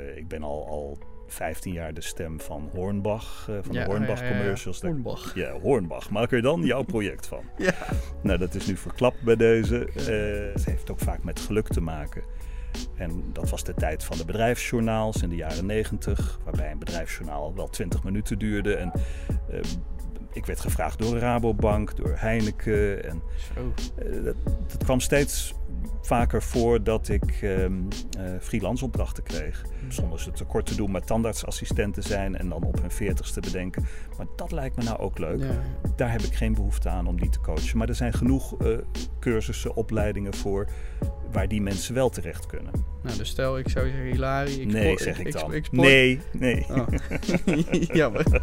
Uh, ik ben al, al 15 jaar de stem van Hornbach, uh, van Ja, de Hornbach ja, ja, commercials. Hornbach. Ja, Hornbach. Maak er dan jouw project van. Ja. Nou, dat is nu verklapt bij deze. Eh, het heeft ook vaak met geluk te maken. En dat was de tijd van de bedrijfsjournaals in de jaren 90, waarbij een bedrijfsjournaal wel 20 minuten duurde. En eh, ik werd gevraagd door Rabobank, door Heineken. En Zo. eh, dat, dat kwam steeds vaker voor dat ik eh, freelance opdrachten kreeg. Zonder ze tekort te doen, maar tandartsassistent te zijn en dan op hun veertigste bedenken. Maar dat lijkt me nou ook leuk. Ja. Daar heb ik geen behoefte aan om die te coachen. Maar er zijn genoeg eh, cursussen, opleidingen voor waar die mensen wel terecht kunnen. Nou, dus stel, ik zou zeggen, Hilari. Ik nee, zeg ik, dan. ik spo- nee, nee. Oh. Jammer.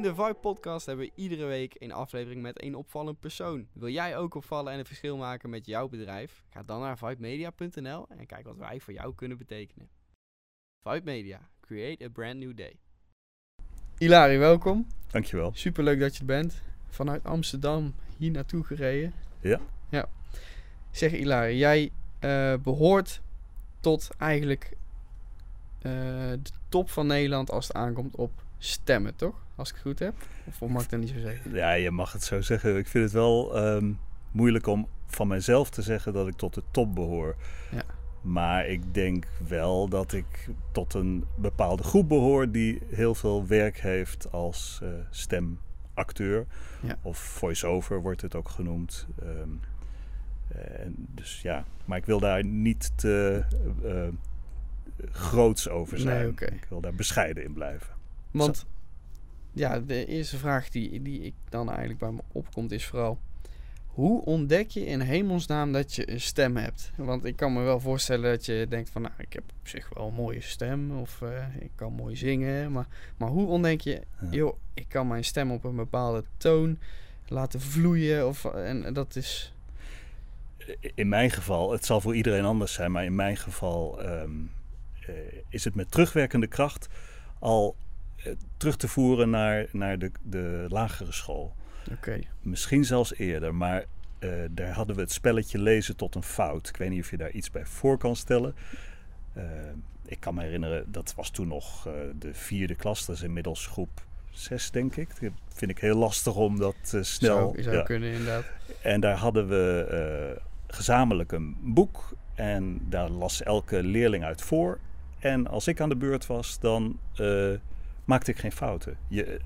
In de Vibe Podcast hebben we iedere week een aflevering met een opvallend persoon. Wil jij ook opvallen en een verschil maken met jouw bedrijf? Ga dan naar vibemedia.nl en kijk wat wij voor jou kunnen betekenen. Vibe Media, create a brand new day. Hilari, welkom. Dankjewel. Superleuk dat je er bent. Vanuit Amsterdam hier naartoe gereden. Ja. Ja. Zeg Hilari, jij eh, behoort tot eigenlijk eh, de top van Nederland als het aankomt op stemmen, toch? Als ik het goed heb? Of mag ik dat niet zo zeggen? Ja, je mag het zo zeggen. Ik vind het wel ehm, moeilijk om van mezelf te zeggen dat ik tot de top behoor. Ja. Maar ik denk wel dat ik tot een bepaalde groep behoor die heel veel werk heeft als eh, stemacteur. Ja. Of voice-over wordt het ook genoemd. Ehm, eh, en dus ja, maar ik wil daar niet te eh, groots over Nee, zijn. Ik wil daar bescheiden in blijven. Want ja, de eerste vraag die, die ik dan eigenlijk bij me opkomt is vooral... Hoe ontdek je in hemelsnaam dat je een stem hebt? Want ik kan me wel voorstellen dat je denkt van... Nou, ik heb op zich wel een mooie stem of eh, ik kan mooi zingen. Maar, maar hoe ontdek je... Ja. joh, ik kan mijn stem op een bepaalde toon laten vloeien. Of, en dat is. in mijn geval, het zal voor iedereen anders zijn, maar in mijn geval ehm, eh, is het met terugwerkende kracht al terug te voeren naar, naar de, de lagere school. Misschien zelfs eerder, maar eh, daar hadden we het spelletje lezen tot een fout. Ik weet niet of je daar iets bij voor kan stellen. Eh, ik kan me herinneren, dat was toen nog eh, de vierde klas, dat is inmiddels groep zes, denk ik. Dat vind ik heel lastig om dat snel... Zou, zou ja. kunnen, inderdaad. En daar hadden we gezamenlijk een boek. En daar las elke leerling uit voor. En als ik aan de beurt was, dan maakte ik geen fouten. Je,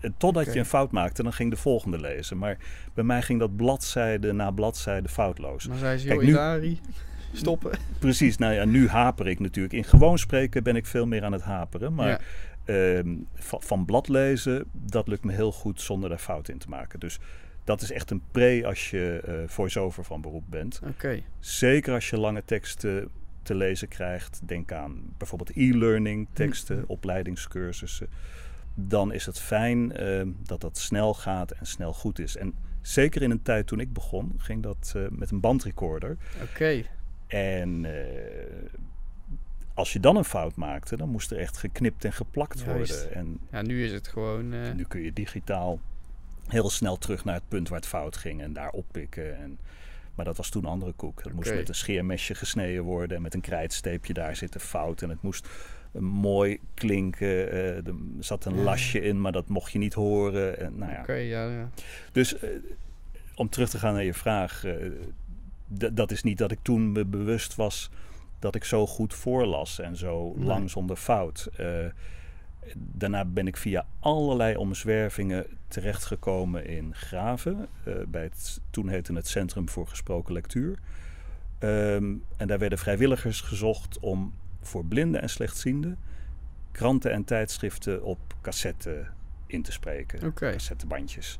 eh, totdat je een fout maakte, dan ging de volgende lezen. Maar bij mij ging dat bladzijde na bladzijde foutloos. Dan zei ze, Kijk, nu- stoppen. Precies, nou ja, nu haper ik natuurlijk. In gewoon spreken ben ik veel meer aan het haperen. Maar Ja. ehm, van, van blad lezen, dat lukt me heel goed zonder daar fout in te maken. Dus dat is echt een pre als je eh voice-over van beroep bent. Oké. Zeker als je lange teksten te lezen krijgt. Denk aan bijvoorbeeld e-learning teksten, Mhm. opleidingscursussen. Dan is het fijn ehm, dat dat snel gaat en snel goed is. En zeker in een tijd toen ik begon, ging dat eh, met een bandrecorder. Oké. En eh, als je dan een fout maakte, dan moest er echt geknipt en geplakt Juist. worden. En Ja, nu is het gewoon... eh, nu kun je digitaal heel snel terug naar het punt waar het fout ging en daar oppikken. En, maar dat was toen andere koek. Het moest met een scheermesje gesneden worden en met een krijtsteepje daar zitten fout. En het moest eh, mooi klinken. eh, er zat een Ja. lasje in, maar dat mocht je niet horen. En, nou ja. Oké, ja, ja. Dus eh, om terug te gaan naar je vraag. dat is niet dat ik toen me bewust was dat ik zo goed voorlas en zo Nee. lang zonder fout. Daarna ben ik via allerlei omzwervingen terechtgekomen in Graven. eh, bij het, toen heette het Centrum voor Gesproken Lectuur. Ehm, en daar werden vrijwilligers gezocht om voor blinden en slechtzienden kranten en tijdschriften op cassette in te spreken. Oké. Cassettebandjes.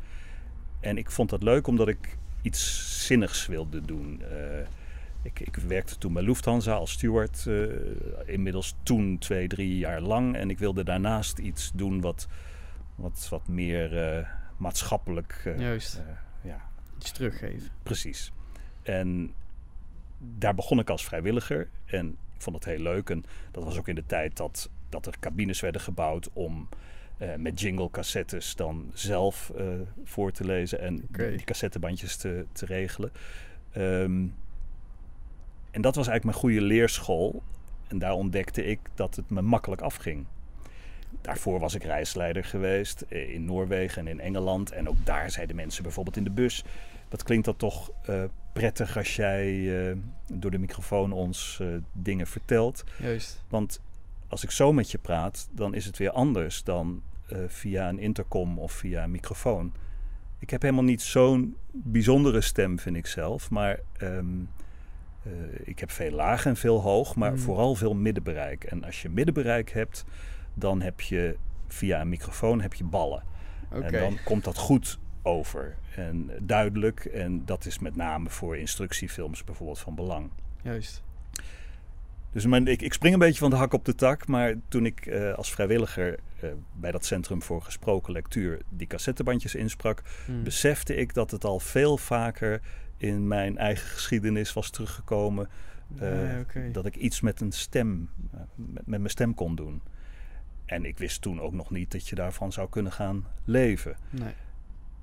En ik vond dat leuk omdat ik iets zinnigs wilde doen. Eh, ik, ik werkte toen bij Lufthansa als steward. eh, inmiddels toen twee, drie jaar lang. En ik wilde daarnaast iets doen wat, wat, wat meer eh, maatschappelijk... eh, Juist. ja, Iets teruggeven. Precies. En daar begon ik als vrijwilliger. En ik vond het heel leuk. En dat was ook in de tijd dat, dat er cabines werden gebouwd om met jingle cassettes dan zelf voor te lezen en die cassettebandjes te, te regelen. Ehm, en dat was eigenlijk mijn goede leerschool. En daar ontdekte ik dat het me makkelijk afging. Daarvoor was ik reisleider geweest eh, in Noorwegen en in Engeland. En ook daar zeiden mensen bijvoorbeeld in de bus... wat klinkt dat toch uh, prettig als jij uh, door de microfoon ons uh, dingen vertelt. Juist. Want als ik zo met je praat, dan is het weer anders dan via een intercom of via een microfoon. Ik heb helemaal niet zo'n bijzondere stem, vind ik zelf. Maar um, uh, ik heb veel laag en veel hoog, maar mm. vooral veel middenbereik. En als je middenbereik hebt, dan heb je via een microfoon heb je ballen. Okay. En dan komt dat goed over en duidelijk. En dat is met name voor instructiefilms bijvoorbeeld van belang. Juist. Dus mijn, ik, ik, spring een beetje van de hak op de tak. Maar toen ik uh, als vrijwilliger uh, bij dat Centrum voor Gesproken Lectuur die cassettebandjes insprak, mm. besefte ik dat het al veel vaker in mijn eigen geschiedenis was teruggekomen. Uh, ja, okay. Dat ik iets met een stem, met, met mijn stem kon doen. En ik wist toen ook nog niet dat je daarvan zou kunnen gaan leven. Nee.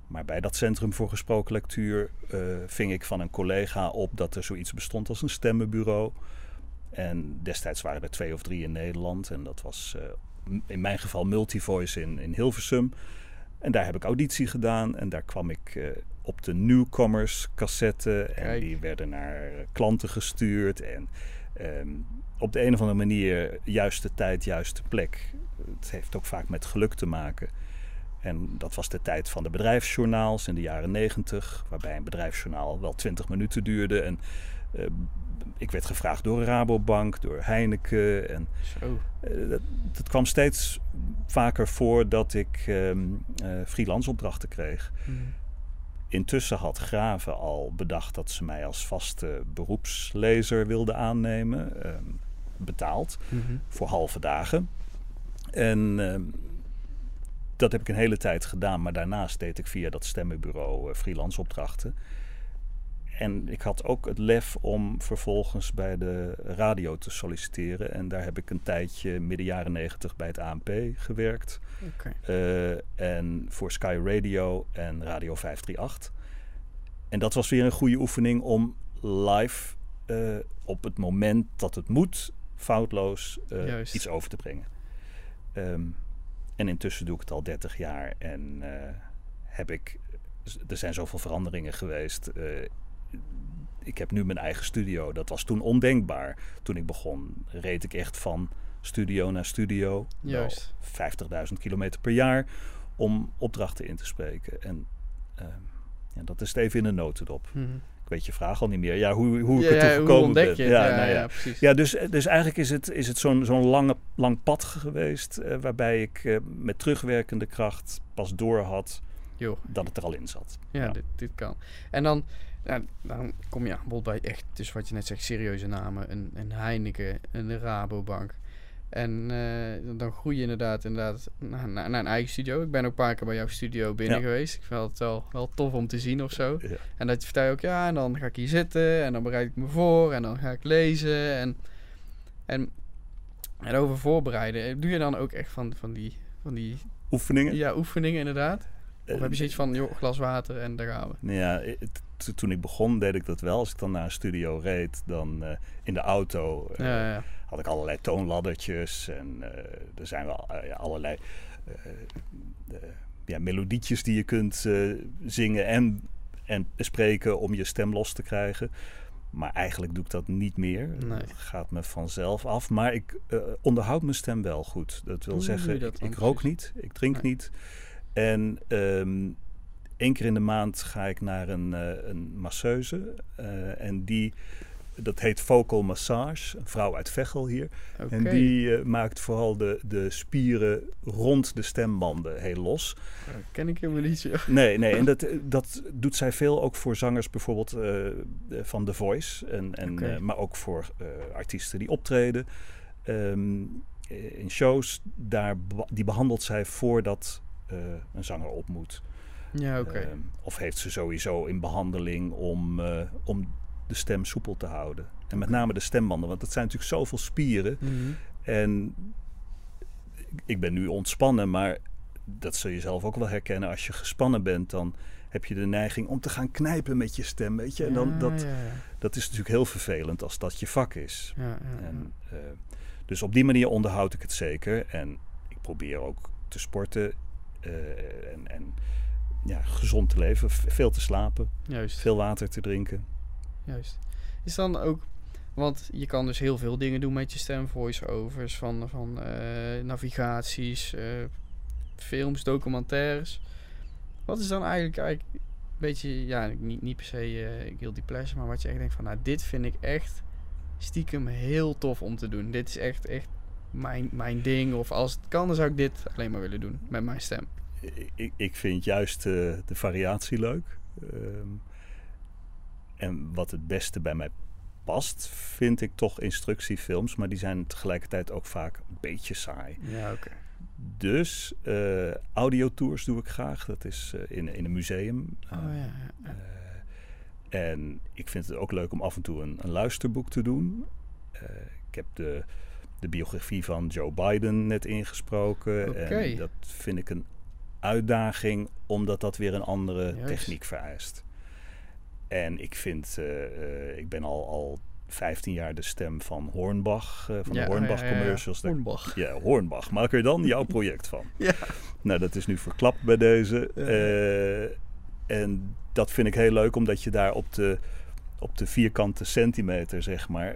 Maar bij dat Centrum voor Gesproken Lectuur uh, ving ik van een collega op dat er zoiets bestond als een stemmenbureau. En destijds waren er twee of drie in Nederland. En dat was uh, in mijn geval Multivoice in, in Hilversum. En daar heb ik auditie gedaan. En daar kwam ik uh, op de Newcomers cassette. En Kijk. die werden naar klanten gestuurd. En um, op de een of andere manier juiste tijd, juiste plek. Het heeft ook vaak met geluk te maken. En dat was de tijd van de bedrijfsjournaals in de jaren negentig, waarbij een bedrijfsjournaal wel twintig minuten duurde. En uh, ik werd gevraagd door Rabobank, door Heineken. En Zo. uh, dat, dat, kwam steeds vaker voor dat ik um, freelance opdrachten kreeg. Mm. Intussen had Graven al bedacht dat ze mij als vaste beroepslezer wilden aannemen. Um, betaald mm -hmm. voor halve dagen. En uh, dat heb ik een hele tijd gedaan, maar daarnaast deed ik via dat stemmenbureau freelance opdrachten. En ik had ook het lef om vervolgens bij de radio te solliciteren. En daar heb ik een tijdje midden jaren negentig bij het ANP gewerkt. Okay. Uh, en voor Sky Radio en Radio 538. En dat was weer een goede oefening om live uh, op het moment dat het moet foutloos uh, iets over te brengen. Um, en intussen doe ik het al 30 jaar en heb ik. Er zijn zoveel veranderingen geweest. Uh, ik heb nu mijn eigen studio. Dat was toen ondenkbaar. Toen ik begon, reed ik echt van studio naar studio. Juist. 50.000 kilometer per jaar om opdrachten in te spreken. En uh, ja, dat is het even in een notendop. Mm -hmm weet je vraag al niet meer. Ja, hoe, hoe ik ja, er toe gekomen ben. Ja, ja, ja, nou ja. ja, precies. ja dus, dus eigenlijk is het, is het zo'n zo'n lange, lang pad geweest... Uh, waarbij ik uh, met terugwerkende kracht pas door had dat het er al in zat. Ja, ja. Dit, dit kan. En dan, ja, dan kom je bijvoorbeeld bij echt, dus wat je net zegt, serieuze namen. Een, een Heineken, een Rabobank. En uh, dan groei je inderdaad, inderdaad naar, naar, naar, een eigen studio. Ik ben ook een paar keer bij jouw studio binnen ja. geweest. Ik vind het wel, wel tof om te zien of zo. Ja. En dat je vertel je ook, ja, en dan ga ik hier zitten en dan bereid ik me voor en dan ga ik lezen. En, en, en over voorbereiden, doe je dan ook echt van, van, die, van die... Oefeningen? Ja, oefeningen inderdaad. Of heb je zoiets van, joh, glas water en daar gaan we? Nou ja, het, toen ik begon deed ik dat wel. Als ik dan naar een studio reed, dan uh, in de auto... Uh, ja, ja had ik allerlei toonladdertjes en uh, er zijn wel allerlei ja, melodietjes die je kunt zingen en, en spreken om je stem los te krijgen. Maar eigenlijk doe ik dat niet meer. Nee. Dat gaat me vanzelf af. Maar ik onderhoud mijn stem wel goed. Dat wil Hoe zeggen, ik, ik, rook niet, ik drink nee. niet. En um, één keer in de maand ga ik naar een, een masseuse. en die dat heet Vocal Massage, een vrouw uit Veghel hier. Okay. En die uh, maakt vooral de, de spieren rond de stembanden heel los. Uh, ken ik helemaal niet. Ja. Nee, nee, en dat, dat doet zij veel ook voor zangers bijvoorbeeld uh, van The Voice. En, en, okay. maar ook voor artiesten die optreden um, in shows. Daar, die behandelt zij voordat een zanger op moet. Ja, oké. Okay. Um, of heeft ze sowieso in behandeling om, om de stem soepel te houden. En met name de stembanden, want dat zijn natuurlijk zoveel spieren. Mm -hmm. En ik ben nu ontspannen, maar dat zul je zelf ook wel herkennen. Als je gespannen bent, dan heb je de neiging om te gaan knijpen met je stem, weet je. En dan, dat, dat is natuurlijk heel vervelend als dat je vak is. Ja, ja, ja. En, eh, dus op die manier onderhoud ik het zeker. En ik probeer ook te sporten eh, en, en ja, gezond te leven, veel te slapen, Juist. veel water te drinken. Juist. Is dan ook, want je kan dus heel veel dingen doen met je stem, voice-overs, van, van eh, navigaties, eh, films, documentaires. Wat is dan eigenlijk, eigenlijk een beetje, ja, niet, niet per se eh guilty pleasure, maar wat je echt denkt van, nou, dit vind ik echt stiekem heel tof om te doen. Dit is echt, echt mijn, mijn ding. Of als het kan, dan zou ik dit alleen maar willen doen met mijn stem. Ik, ik vind juist eh, de variatie leuk. Ehm, en wat het beste bij mij past, vind ik toch instructiefilms. Maar die zijn tegelijkertijd ook vaak een beetje saai. Ja, oké. Dus eh audiotours doe ik graag. Dat is eh, in, in een museum. Oh ja, ja, ja. En ik vind het ook leuk om af en toe een, een luisterboek te doen. Ik heb de, de biografie van Joe Biden net ingesproken. En dat vind ik een uitdaging, omdat dat weer een andere Juist. techniek vereist. En ik vind, eh, eh, ik ben al, al 15 jaar de stem van Hornbach, eh, van Ja, de Hornbach ja, ja, commercials. Hornbach. ja, Hornbach. Maak er dan jouw project van. Ja. Nou, dat is nu verklapt bij deze. En dat vind ik heel leuk, omdat je daar op de, op de vierkante centimeter, zeg maar,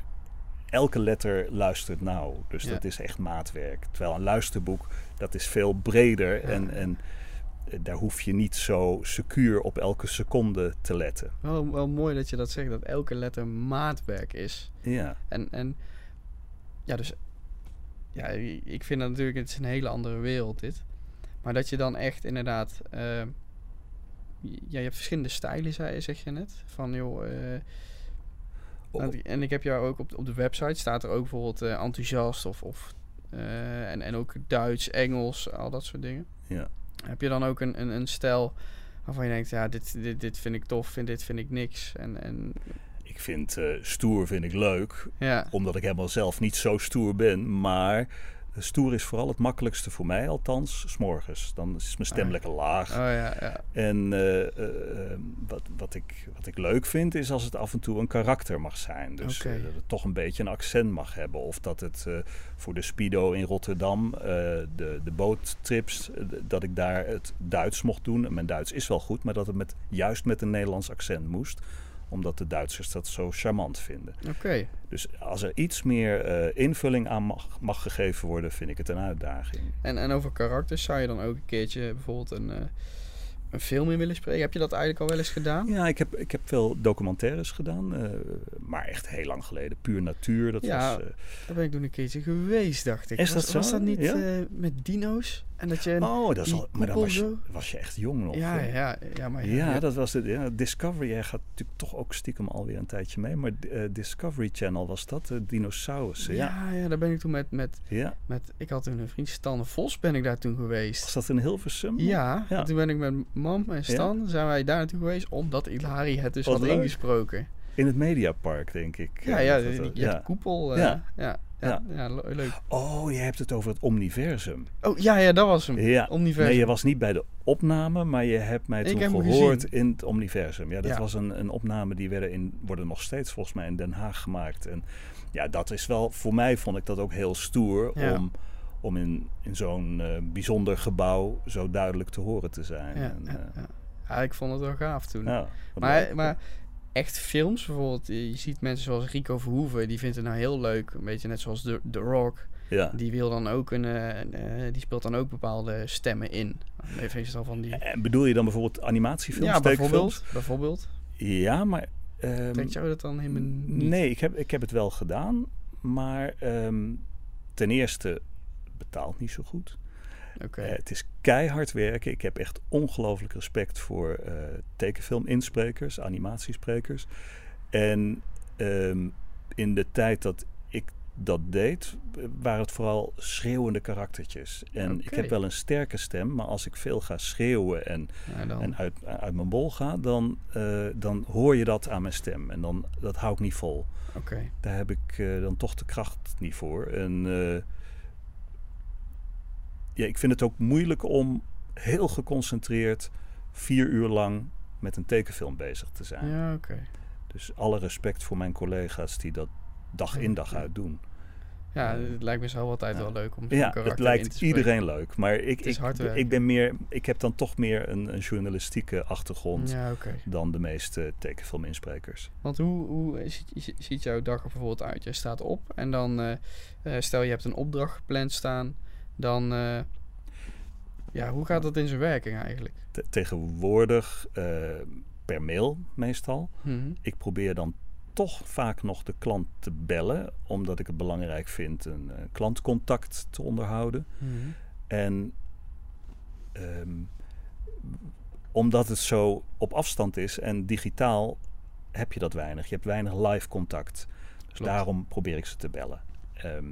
elke letter luistert nauw. Dus Ja. dat is echt maatwerk. Terwijl een luisterboek, dat is veel breder. Ja. En, en eh, daar hoef je niet zo secuur op elke seconde te letten. Wel, wel mooi dat je dat zegt, dat elke letter maatwerk is. Ja, En, en ja, dus ja, ik vind dat natuurlijk, het is een hele andere wereld dit. Maar dat je dan echt inderdaad, eh, ja, je hebt verschillende stijlen, zei, zeg je net. Van joh, eh. Nou, en ik heb jou ook op, op de website, staat er ook bijvoorbeeld eh, enthousiast of, of eh, en, en ook Duits, Engels, al dat soort dingen. ja. Heb je dan ook een, een, een stijl waarvan je denkt, ja, dit, dit, dit vind ik tof, en dit vind ik niks. En, en Ik vind eh, stoer vind ik leuk, ja, omdat ik helemaal zelf niet zo stoer ben. Maar stoer is vooral het makkelijkste voor mij, althans, s'morgens. Dan is mijn stem Ah. lekker laag. oh ja, ja. En eh, eh, eh, wat, wat, ik, wat ik leuk vind, is als het af en toe een karakter mag zijn. Dus dat het toch een beetje een accent mag hebben. Of dat het voor de Speedo in Rotterdam, de, de boottrips, dat ik daar het Duits mocht doen. En mijn Duits is wel goed, maar dat het met, juist met een Nederlands accent moest. Omdat de Duitsers dat zo charmant vinden. Oké. Dus als er iets meer eh, invulling aan mag, mag gegeven worden, vind ik het een uitdaging. En, en over karakters zou je dan ook een keertje bijvoorbeeld een, eh, een film in willen spreken? Heb je dat eigenlijk al wel eens gedaan? Ja, ik heb, ik heb veel documentaires gedaan, eh, maar echt heel lang geleden. Puur natuur, dat Ja, was... Daar ben ik toen een keertje geweest, dacht ik. Is was, dat zo? Was dat niet Ja? met dino's? En dat je... oh, dat is al, maar dan was je, was je echt jong nog. ja, hè? ja, ja, maar Ja, dat was het. Ja, Discovery, jij gaat natuurlijk toch ook stiekem alweer een tijdje mee. Maar eh, Discovery Channel was dat, de dinosaurussen. Ja. ja, ja, daar ben ik toen met, met, ja. met... Ik had toen een vriend, Stan Vos, ben ik daar toen geweest. Was dat in Hilversum? Ja, Ja. toen ben ik met mam en Stan, zijn wij daar naartoe geweest, omdat Ilari het dus Wat had leuk. ingesproken. In het Mediapark, denk ik. Ja, eh, ja, die, koepel. eh, Ja. Ja. Ja, ja, ja, le- leuk. Oh, je hebt het over het Omniversum. Oh, ja, ja, dat was hem. Ja. Omniversum. Nee, je was niet bij de opname, maar je hebt mij toen heb gehoord in het Omniversum. Ja, dat Ja. was een, een opname die werden, in, worden nog steeds volgens mij in Den Haag gemaakt. En ja, dat is wel, voor mij vond ik dat ook heel stoer Ja. om, om in, in zo'n eh, bijzonder gebouw zo duidelijk te horen te zijn. Ja, En, ja, eh, ja. Ja, ik vond het wel gaaf toen. maar, leuk. maar echt films, bijvoorbeeld, je ziet mensen zoals Rico Verhoeven, die vindt het nou heel leuk. Een beetje net zoals The, The Rock. ja. Die wil dan ook een, eh, eh, die speelt dan ook bepaalde stemmen in. Even is al van die. En bedoel je dan bijvoorbeeld animatiefilms, Ja, bijvoorbeeld. Bijvoorbeeld. Ja, maar... ehm, Trekt jou dat dan helemaal niet? Nee, ik heb, ik heb het wel gedaan. Maar ehm, ten eerste betaalt niet zo goed. Eh, het is keihard werken. Ik heb echt ongelooflijk respect voor eh tekenfilminsprekers, animatiesprekers. En ehm, in de tijd dat ik dat deed, waren het vooral schreeuwende karaktertjes. En ik heb wel een sterke stem, maar als ik veel ga schreeuwen en, Ja, dan, en uit, uit mijn bol ga, dan, eh, dan hoor je dat aan mijn stem. En dan, dat hou ik niet vol. Daar heb ik dan toch de kracht niet voor. En ja, ik vind het ook moeilijk om heel geconcentreerd vier uur lang met een tekenfilm bezig te zijn. Ja, oké. Dus alle respect voor mijn collega's die dat dag in dag uit doen. Ja, Eh, het lijkt me zelf altijd ja. wel leuk om Ja, het in lijkt iedereen leuk. Maar ik, ik, ben meer, ik heb dan toch meer een, een journalistieke achtergrond Ja, dan de meeste tekenfilminsprekers. Want hoe, hoe ziet, ziet jouw dag er bijvoorbeeld uit? Je staat op en dan, eh, eh, stel je hebt een opdracht gepland staan, dan, eh, ja, hoe gaat dat in zijn werking eigenlijk? Te- tegenwoordig eh, per mail meestal. Mhm. Ik probeer dan toch vaak nog de klant te bellen, omdat ik het belangrijk vind een eh, klantcontact te onderhouden. Mhm. En ehm, omdat het zo op afstand is en digitaal heb je dat weinig. Je hebt weinig live contact. Dus Klopt. daarom probeer ik ze te bellen. Ehm,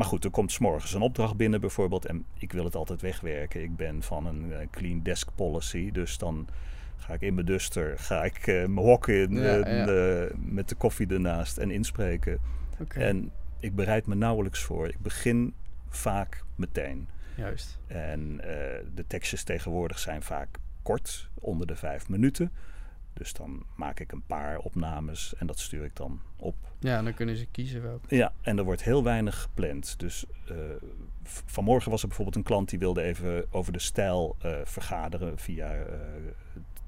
maar goed, er komt 's morgens een opdracht binnen bijvoorbeeld en ik wil het altijd wegwerken. Ik ben van een eh, clean desk policy, dus dan ga ik in mijn duster, ga ik eh, mijn hok in Ja, eh, ja. met de koffie ernaast en inspreken. En ik bereid me nauwelijks voor. Ik begin vaak meteen. juist. En de tekstjes tegenwoordig zijn vaak kort, onder de vijf minuten. Dus dan maak ik een paar opnames en dat stuur ik dan op. Ja, dan kunnen ze kiezen welke. Ja, en er wordt heel weinig gepland. Dus eh, vanmorgen was er bijvoorbeeld een klant die wilde even over de stijl eh, vergaderen via eh,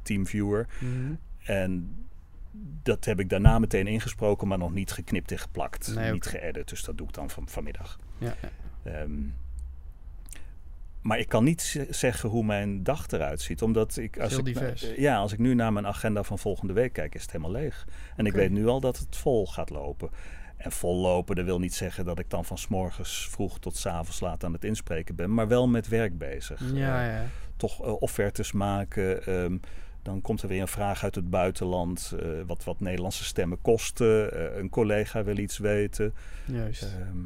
Teamviewer. Mhm. En dat heb ik daarna meteen ingesproken, maar nog niet geknipt en geplakt. Nee, niet geëdit, dus dat doe ik dan van, vanmiddag. Ja, ja. Ehm, maar ik kan niet zeggen hoe mijn dag eruit ziet. Omdat ik. Als Heel ik divers. eh, ja, als ik nu naar mijn agenda van volgende week kijk, is het helemaal leeg. En ik weet nu al dat het vol gaat lopen. En vol lopen, dat wil niet zeggen dat ik dan van 's morgens vroeg tot 's avonds laat aan het inspreken ben. Maar wel met werk bezig. ja, Eh, ja. toch eh, offertes maken. ehm, dan komt er weer een vraag uit het buitenland. eh, wat, wat Nederlandse stemmen kosten. Een collega wil iets weten. juist. Ehm,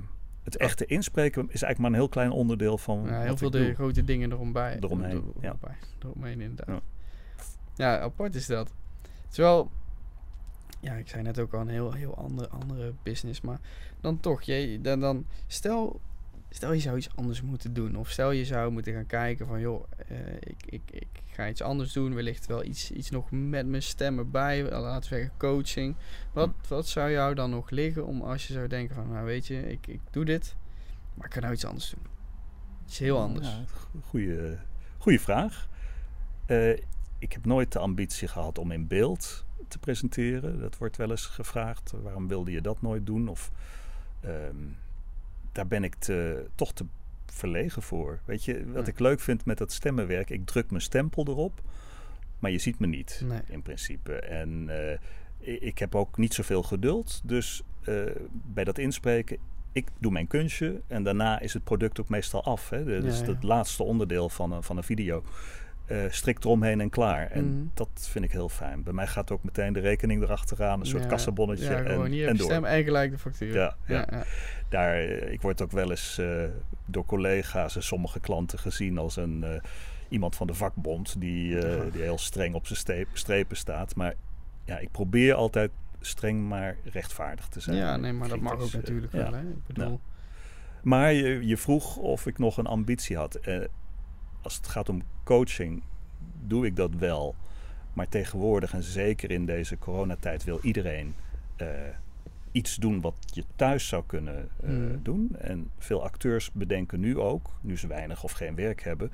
het echte inspreken is eigenlijk maar een heel klein onderdeel van. Ja, heel veel de doe. grote dingen eromheen. Eromheen, ja. Eromheen inderdaad. Ja. Ja. apart is dat. Terwijl, ja, ik zei net ook al een heel, heel andere, andere business, maar dan toch, je, dan, dan stel, stel je zou iets anders moeten doen, of stel je zou moeten gaan kijken van, joh, eh, ik, ik, ik ga iets anders doen, wellicht wel iets, iets nog met mijn stem erbij, eh, laten we zeggen coaching. Wat, wat zou jou dan nog liggen om als je zou denken van, nou weet je, ik, ik doe dit, maar ik ga nou iets anders doen. Iets heel anders. Ja, goeie, goeie vraag. Eh, ik heb nooit de ambitie gehad om in beeld te presenteren. Dat wordt wel eens gevraagd. Waarom wilde je dat nooit doen? Of ehm, daar ben ik te, toch te verlegen voor. Weet je, wat Ja. ik leuk vind met dat stemmenwerk, ik druk mijn stempel erop, maar je ziet me niet Nee. in principe. En eh, ik heb ook niet zoveel geduld. Dus eh, bij dat inspreken, ik doe mijn kunstje en daarna is het product ook meestal af. Hè? Dus Ja, ja. het laatste onderdeel van een, van een video. Eh strikt eromheen en klaar. En Mhm. dat vind ik heel fijn. Bij mij gaat ook meteen de rekening erachteraan, een soort Ja, kassabonnetje Ja, gewoon en, hier en door. stem en gelijk de factuur. Ja, ja. ja. Daar, eh, ik word ook wel eens eh, door collega's en sommige klanten gezien als een, iemand van de vakbond die, die heel streng op zijn strepen staat. Maar ja, ik probeer altijd streng maar rechtvaardig te zijn. Ja, nee, maar dat mag ook natuurlijk wel. Hè? Ik bedoel, Maar je, je vroeg of ik nog een ambitie had. Als het gaat om coaching, doe ik dat wel. Maar tegenwoordig, en zeker in deze coronatijd, wil iedereen eh, iets doen wat je thuis zou kunnen eh, Mm. doen. En veel acteurs bedenken nu ook, nu ze weinig of geen werk hebben,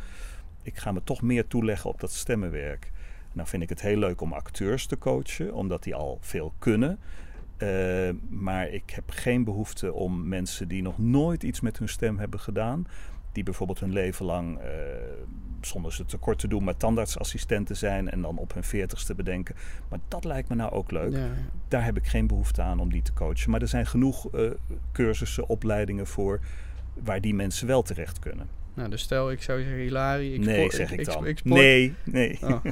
ik ga me toch meer toeleggen op dat stemmenwerk. Nou vind ik het heel leuk om acteurs te coachen, omdat die al veel kunnen. Eh, maar ik heb geen behoefte om mensen die nog nooit iets met hun stem hebben gedaan, die bijvoorbeeld hun leven lang, eh, zonder ze tekort te doen, maar tandartsassistenten zijn en dan op hun veertigste bedenken. Maar dat lijkt me nou ook leuk. ja. Daar heb ik geen behoefte aan om die te coachen. Maar er zijn genoeg eh, cursussen, opleidingen voor waar die mensen wel terecht kunnen. Nou, dus stel, ik zou zeggen, Hilari. Ik nee, zeg ik, dan. ik nee, nee. Oh.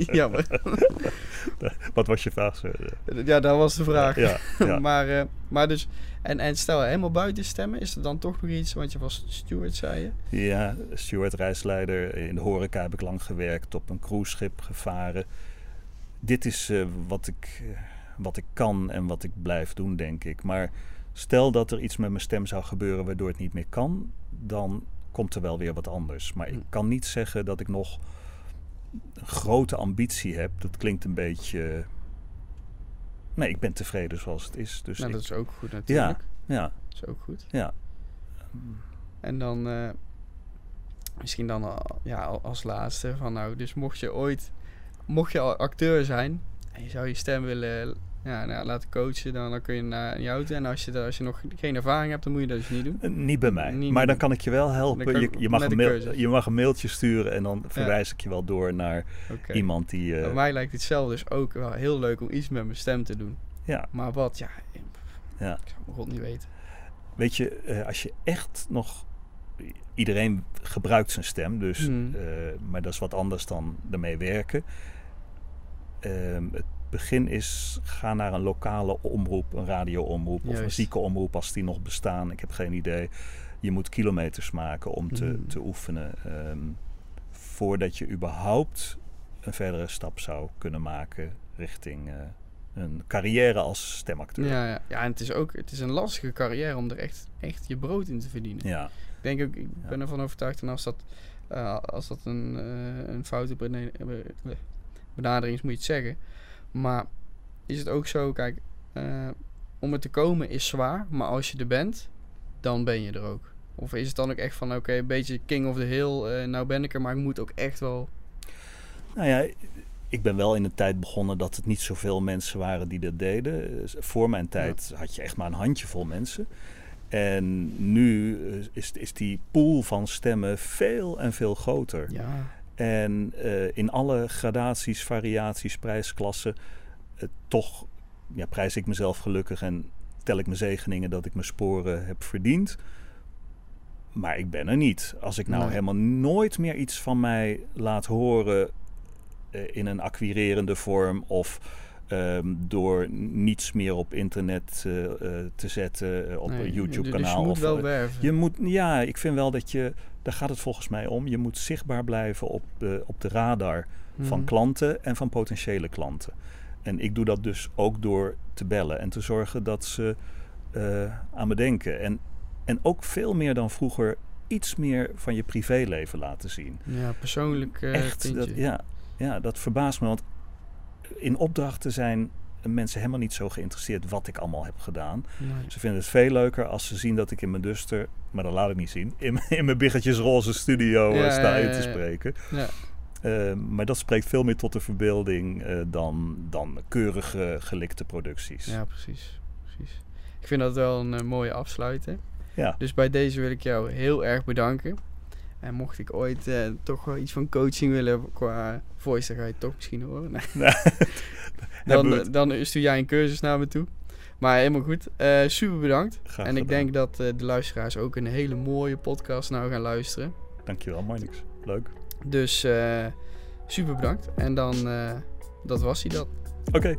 Jammer. Wat was je vraag? Ja, dat was de vraag. Ja, ja. maar, eh, maar dus, en, en stel, helemaal buiten stemmen, is er dan toch nog iets, want je was steward, zei je? Ja, steward, reisleider. In de horeca heb ik lang gewerkt, op een cruiseschip gevaren. Dit is eh, wat, ik, eh, wat ik kan en wat ik blijf doen, denk ik. Maar stel dat er iets met mijn stem zou gebeuren waardoor het niet meer kan, dan komt er wel weer wat anders. Maar ik Hm. kan niet zeggen dat ik nog een grote ambitie heb. Dat klinkt een beetje. Nee, ik ben tevreden zoals het is. Dus nou, ik- dat is ook goed natuurlijk. ja, Dat is ook goed. ja. En dan eh, misschien dan al- ja, al- als laatste van nou, dus mocht je ooit, mocht je acteur zijn en je zou je stem willen ja, nou, laten coachen, dan, dan kun je naar je auto. En als je, als je nog geen ervaring hebt, dan moet je dat dus niet doen. Eh, Niet bij mij. Niet- maar dan kan ik je wel helpen. Je, je, mag een mail, je mag een mailtje sturen en dan verwijs ik je wel door naar iemand die. eh, Bij mij lijkt het zelf dus ook wel heel leuk om iets met mijn stem te doen. ja, Maar wat, ja, ja. ik zou mijn god niet weten. Weet je, eh, als je echt nog. Iedereen gebruikt zijn stem, dus, Hmm. maar dat is wat anders dan ermee werken. Ehm, het begin is, ga naar een lokale omroep, een radioomroep of een Juist. ziekenomroep als die nog bestaan. Ik heb geen idee. Je moet kilometers maken om te, Hmm. te oefenen. ehm, voordat je überhaupt een verdere stap zou kunnen maken richting eh, een carrière als stemacteur. Ja, ja. ja, en het is ook het is een lastige carrière om er echt, echt je brood in te verdienen. ja. Ik denk ook, ik ben ervan overtuigd en als dat, eh, als dat een, eh, een foute benadering is, moet je het zeggen. Maar is het ook zo, kijk, eh, om er te komen is zwaar, maar als je er bent, dan ben je er ook. Of is het dan ook echt van, oké, een beetje king of the hill, eh, nou ben ik er, maar ik moet ook echt wel... Nou ja, ik ben wel in een tijd begonnen dat het niet zoveel mensen waren die dat deden. Eh, Voor mijn tijd had je echt maar een handjevol mensen. En nu eh, is, is die pool van stemmen veel en veel groter. Ja, En eh, in alle gradaties, variaties, prijsklassen, eh, toch ja, prijs ik mezelf gelukkig en tel ik mijn zegeningen dat ik mijn sporen heb verdiend. Maar ik ben er niet. Als ik nou Nee. helemaal nooit meer iets van mij laat horen eh, in een acquirerende vorm of ehm, door niets meer op internet eh, eh, te zetten, eh, op nee, een dus YouTube-kanaal. je moet of, wel werven. je moet, ja, ik vind wel dat je, daar gaat het volgens mij om. Je moet zichtbaar blijven op de, op de radar van Mhm. klanten en van potentiële klanten. En ik doe dat dus ook door te bellen en te zorgen dat ze aan me denken. En, en ook veel meer dan vroeger iets meer van je privéleven laten zien. Ja, persoonlijk Echt, dat, ja, ja, dat verbaast me. Want in opdrachten zijn mensen helemaal niet zo geïnteresseerd wat ik allemaal heb gedaan. Nee. Ze vinden het veel leuker als ze zien dat ik in mijn duster, maar dat laat ik niet zien, in, mijn- in mijn biggetjesroze studio eh, Ja, sta in te ja, spreken. Ja. Eh, maar dat spreekt veel meer tot de verbeelding eh, dan, dan keurige gelikte producties. Ja, precies. precies. Ik vind dat wel een eh, mooie afsluiter. Ja. Dus bij deze wil ik jou heel erg bedanken. En mocht ik ooit eh, toch wel iets van coaching willen qua voice, dan ga je het toch misschien horen. Nee. Dan, het. dan stuur jij een cursus naar me toe. Maar helemaal goed. Eh, super bedankt. Graag en ik gedaan. denk dat eh, de luisteraars ook een hele mooie podcast nou gaan luisteren. Dankjewel, Marnix. Leuk. Dus eh, super bedankt. En dan, eh, dat was hij dan. Oké.